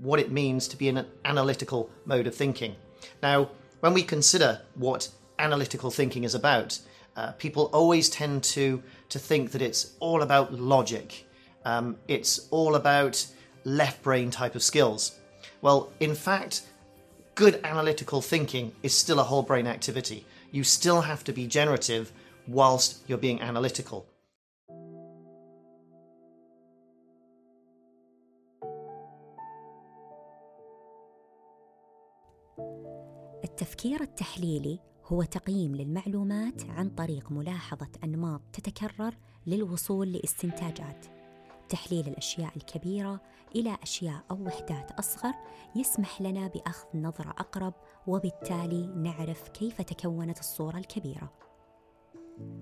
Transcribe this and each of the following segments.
what it means to be in an analytical mode of thinking. Now, when we consider what analytical thinking is about, uh, people always tend to, to think that it's all about logic, um, it's all about left brain type of skills. Well, in fact, good analytical thinking is still a whole brain activity. You still have to be generative whilst you're being analytical. التفكير التحليلي هو تقييم للمعلومات عن طريق ملاحظة أنماط تتكرر للوصول لاستنتاجات. تحليل الأشياء الكبيرة إلى أشياء أو وحدات أصغر يسمح لنا بأخذ نظرة أقرب وبالتالي نعرف كيف تكونت الصورة الكبيرة.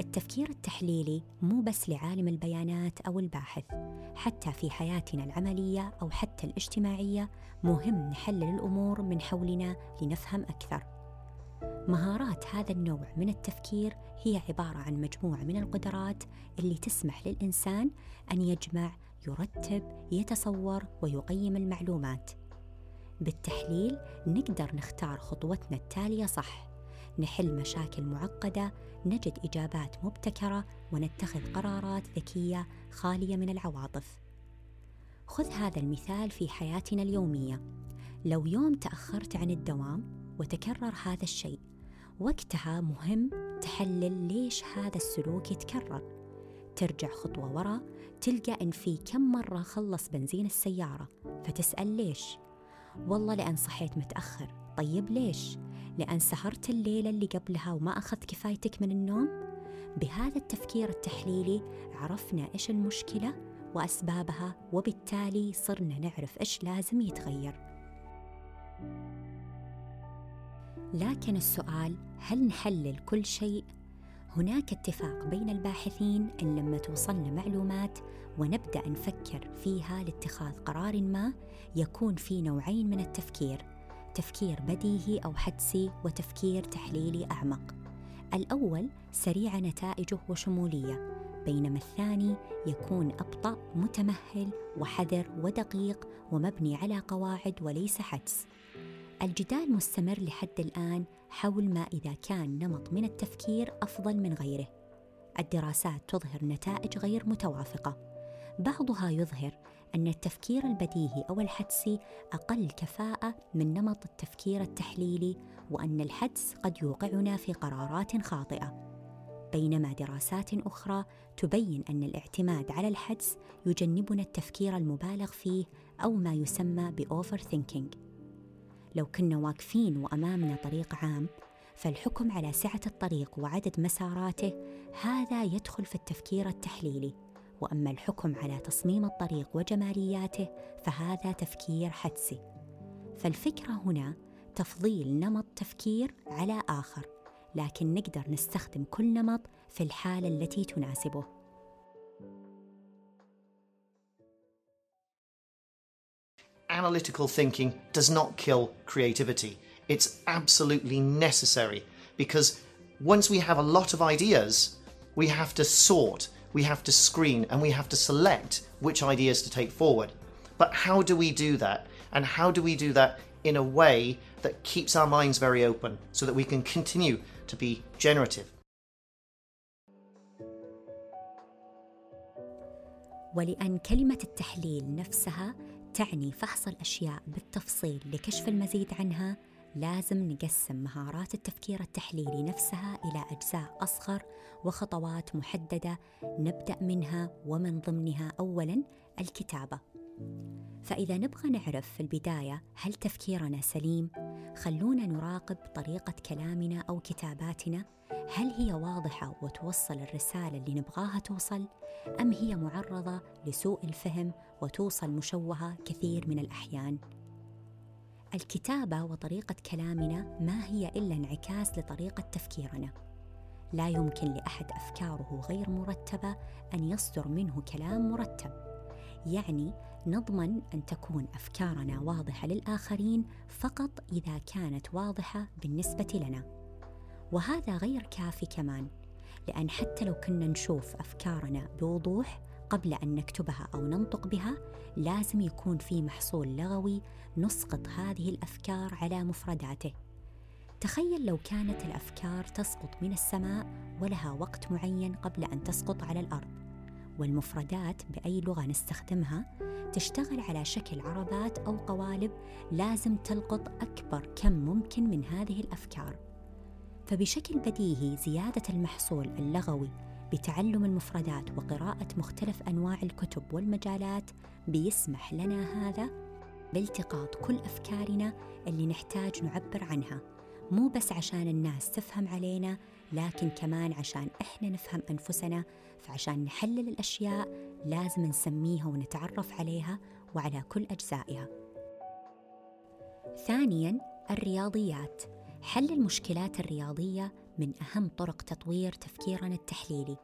التفكير التحليلي مو بس لعالم البيانات أو الباحث، حتى في حياتنا العملية أو حتى الاجتماعية مهم نحلل الأمور من حولنا لنفهم أكثر. مهارات هذا النوع من التفكير هي عبارة عن مجموعة من القدرات اللي تسمح للإنسان أن يجمع، يرتب، يتصور ويقيم المعلومات. بالتحليل نقدر نختار خطوتنا التالية صح، نحل مشاكل معقدة، نجد إجابات مبتكرة ونتخذ قرارات ذكية خالية من العواطف. خذ هذا المثال في حياتنا اليومية. لو يوم تأخرت عن الدوام وتكرر هذا الشيء وقتها مهم تحلل ليش هذا السلوك يتكرر ترجع خطوة ورا تلقى إن في كم مرة خلص بنزين السيارة فتسأل ليش والله لأن صحيت متأخر طيب ليش لأن سهرت الليلة اللي قبلها وما أخذت كفايتك من النوم؟ بهذا التفكير التحليلي عرفنا إيش المشكلة وأسبابها وبالتالي صرنا نعرف إيش لازم يتغير. لكن السؤال هل نحلل كل شيء؟ هناك اتفاق بين الباحثين إن لما توصلنا معلومات ونبدأ نفكر فيها لاتخاذ قرار ما يكون في نوعين من التفكير. تفكير بديهي أو حدسي وتفكير تحليلي أعمق الأول سريع نتائجه وشمولية بينما الثاني يكون أبطأ متمهل وحذر ودقيق ومبني على قواعد وليس حدس الجدال مستمر لحد الآن حول ما إذا كان نمط من التفكير أفضل من غيره. الدراسات تظهر نتائج غير متوافقة. بعضها يظهر أن التفكير البديهي أو الحدسي أقل كفاءة من نمط التفكير التحليلي وأن الحدس قد يوقعنا في قرارات خاطئة. بينما دراسات أخرى تبين أن الاعتماد على الحدس يجنبنا التفكير المبالغ فيه أو ما يسمى بأوفر ثينكينج. لو كنا واقفين وأمامنا طريق عام فالحكم على سعة الطريق وعدد مساراته هذا يدخل في التفكير التحليلي وأما الحكم على تصميم الطريق وجمالياته فهذا تفكير حدسي فالفكرة هنا تفضيل نمط تفكير على آخر لكن نقدر نستخدم كل نمط في الحالة التي تناسبه analytical thinking does not kill creativity. It's absolutely necessary because once we have a lot of ideas, we have to sort, we have to screen, and we have to select which ideas to take forward. But how do we do that? And how do we do that in a way that keeps our minds very open so that we can continue to be generative? ولأن كلمة التحليل نفسها تعني فحص الأشياء بالتفصيل لكشف المزيد عنها لازم نقسم مهارات التفكير التحليلي نفسها إلى أجزاء أصغر وخطوات محددة نبدأ منها ومن ضمنها أولاً الكتابة. فإذا نبغى نعرف في البداية هل تفكيرنا سليم، خلونا نراقب طريقة كلامنا أو كتاباتنا، هل هي واضحة وتوصل الرسالة اللي نبغاها توصل؟ أم هي معرضة لسوء الفهم وتوصل مشوهة كثير من الأحيان؟ الكتابة وطريقة كلامنا ما هي إلا انعكاس لطريقة تفكيرنا. لا يمكن لأحد أفكاره غير مرتبة أن يصدر منه كلام مرتب. يعني نضمن أن تكون أفكارنا واضحة للآخرين فقط إذا كانت واضحة بالنسبة لنا. وهذا غير كافي كمان، لأن حتى لو كنا نشوف أفكارنا بوضوح قبل أن نكتبها أو ننطق بها لازم يكون في محصول لغوي نسقط هذه الأفكار على مفرداته. تخيل لو كانت الأفكار تسقط من السماء ولها وقت معين قبل أن تسقط على الأرض. والمفردات بأي لغة نستخدمها تشتغل على شكل عربات أو قوالب لازم تلقط أكبر كم ممكن من هذه الأفكار. فبشكل بديهي زيادة المحصول اللغوي بتعلم المفردات وقراءة مختلف أنواع الكتب والمجالات بيسمح لنا هذا بالتقاط كل أفكارنا اللي نحتاج نعبر عنها. مو بس عشان الناس تفهم علينا لكن كمان عشان إحنا نفهم أنفسنا. فعشان نحلل الأشياء لازم نسميها ونتعرف عليها وعلى كل أجزائها. ثانيا الرياضيات. حل المشكلات الرياضية من أهم طرق تطوير تفكيرنا التحليلي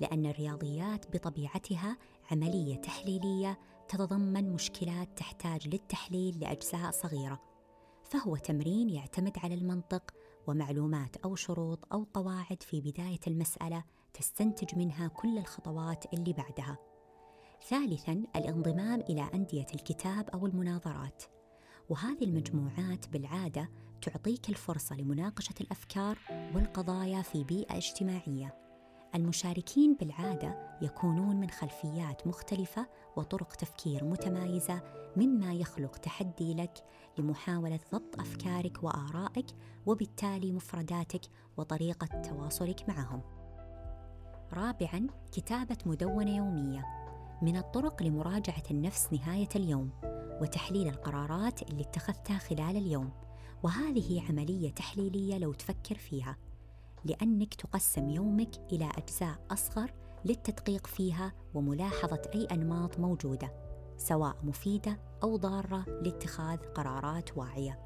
لأن الرياضيات بطبيعتها عملية تحليلية تتضمن مشكلات تحتاج للتحليل لأجزاء صغيرة فهو تمرين يعتمد على المنطق ومعلومات أو شروط أو قواعد في بداية المسألة تستنتج منها كل الخطوات اللي بعدها. ثالثا الانضمام إلى أندية الكتاب أو المناظرات. وهذه المجموعات بالعادة تعطيك الفرصة لمناقشة الأفكار والقضايا في بيئة اجتماعية. المشاركين بالعادة يكونون من خلفيات مختلفة وطرق تفكير متمايزة مما يخلق تحدي لك لمحاولة ضبط أفكارك وآرائك وبالتالي مفرداتك وطريقة تواصلك معهم. رابعاً كتابة مدونة يومية من الطرق لمراجعة النفس نهاية اليوم وتحليل القرارات اللي اتخذتها خلال اليوم. وهذه عملية تحليلية لو تفكر فيها لأنك تقسم يومك إلى أجزاء أصغر للتدقيق فيها وملاحظة أي أنماط موجودة سواء مفيدة أو ضارة لاتخاذ قرارات واعية.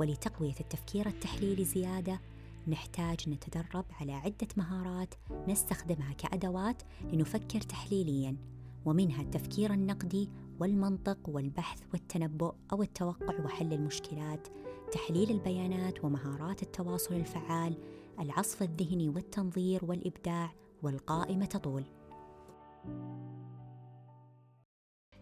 ولتقوية التفكير التحليلي زيادة نحتاج نتدرب على عدة مهارات نستخدمها كأدوات لنفكر تحليليا ومنها التفكير النقدي والمنطق والبحث والتنبؤ أو التوقع وحل المشكلات تحليل البيانات ومهارات التواصل الفعال العصف الذهني والتنظير والابداع والقائمه تطول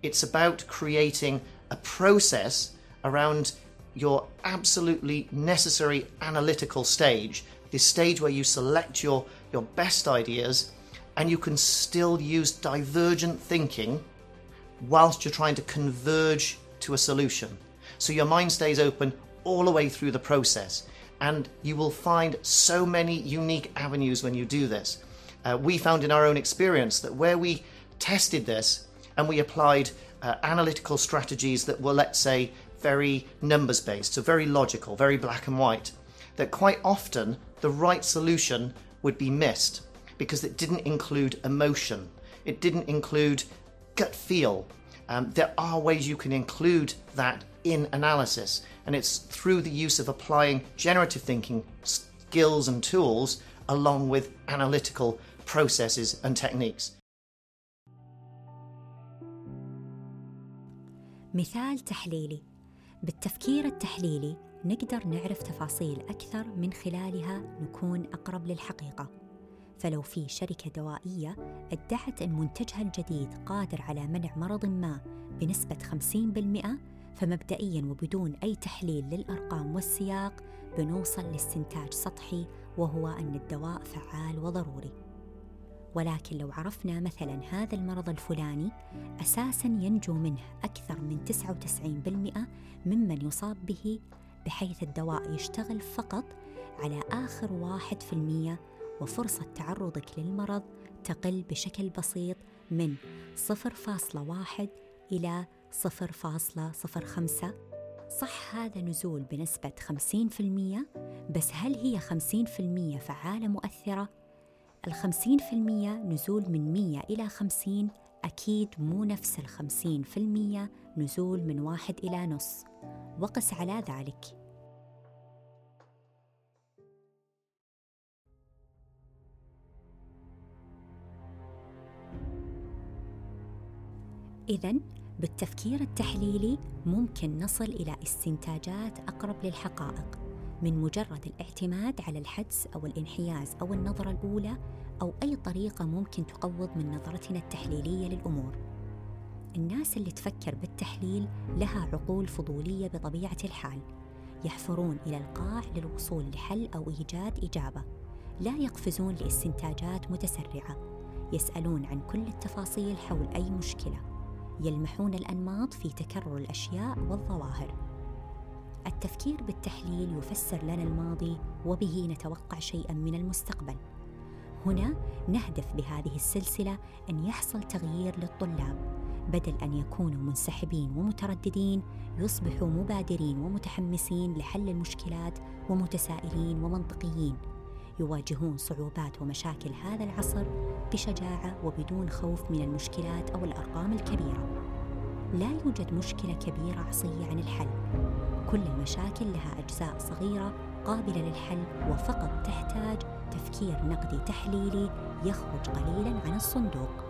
It's about creating a process around your absolutely necessary analytical stage, this stage where you select your, your best ideas and you can still use divergent thinking whilst you're trying to converge to a solution. So your mind stays open all the way through the process. And you will find so many unique avenues when you do this. Uh, we found in our own experience that where we tested this, and we applied uh, analytical strategies that were, let's say, very numbers based, so very logical, very black and white, that quite often the right solution would be missed because it didn't include emotion, it didn't include gut feel. Um, there are ways you can include that in analysis, and it's through the use of applying generative thinking skills and tools along with analytical processes and techniques. مثال تحليلي بالتفكير التحليلي نقدر نعرف تفاصيل أكثر من خلالها نكون أقرب للحقيقة فلو في شركة دوائية أدعت أن منتجها الجديد قادر على منع مرض ما بنسبة 50% فمبدئيا وبدون أي تحليل للأرقام والسياق بنوصل لاستنتاج سطحي وهو أن الدواء فعال وضروري. ولكن لو عرفنا مثلا هذا المرض الفلاني أساسا ينجو منه أكثر من 99% ممن يصاب به بحيث الدواء يشتغل فقط على آخر واحد في المية وفرصة تعرضك للمرض تقل بشكل بسيط من 0.1 إلى 0.05 صح هذا نزول بنسبة 50% بس هل هي 50% فعالة مؤثرة؟ الخمسين في المية نزول من مية إلى خمسين أكيد مو نفس الخمسين في المية نزول من واحد إلى نص. وقس على ذلك. إذا بالتفكير التحليلي ممكن نصل إلى استنتاجات أقرب للحقائق من مجرد الاعتماد على الحدس أو الانحياز أو النظرة الأولى أو أي طريقة ممكن تقوض من نظرتنا التحليلية للأمور. الناس اللي تفكر بالتحليل لها عقول فضولية بطبيعة الحال. يحفرون إلى القاع للوصول لحل أو إيجاد إجابة. لا يقفزون لاستنتاجات متسرعة. يسألون عن كل التفاصيل حول أي مشكلة. يلمحون الأنماط في تكرر الأشياء والظواهر. التفكير بالتحليل يفسر لنا الماضي وبه نتوقع شيئا من المستقبل. هنا نهدف بهذه السلسلة أن يحصل تغيير للطلاب بدل أن يكونوا منسحبين ومترددين يصبحوا مبادرين ومتحمسين لحل المشكلات ومتسائلين ومنطقيين. يواجهون صعوبات ومشاكل هذا العصر بشجاعة وبدون خوف من المشكلات أو الأرقام الكبيرة. لا يوجد مشكلة كبيرة عصية عن الحل. كل المشاكل لها أجزاء صغيرة قابلة للحل وفقط تحتاج تفكير نقدي تحليلي يخرج قليلا عن الصندوق.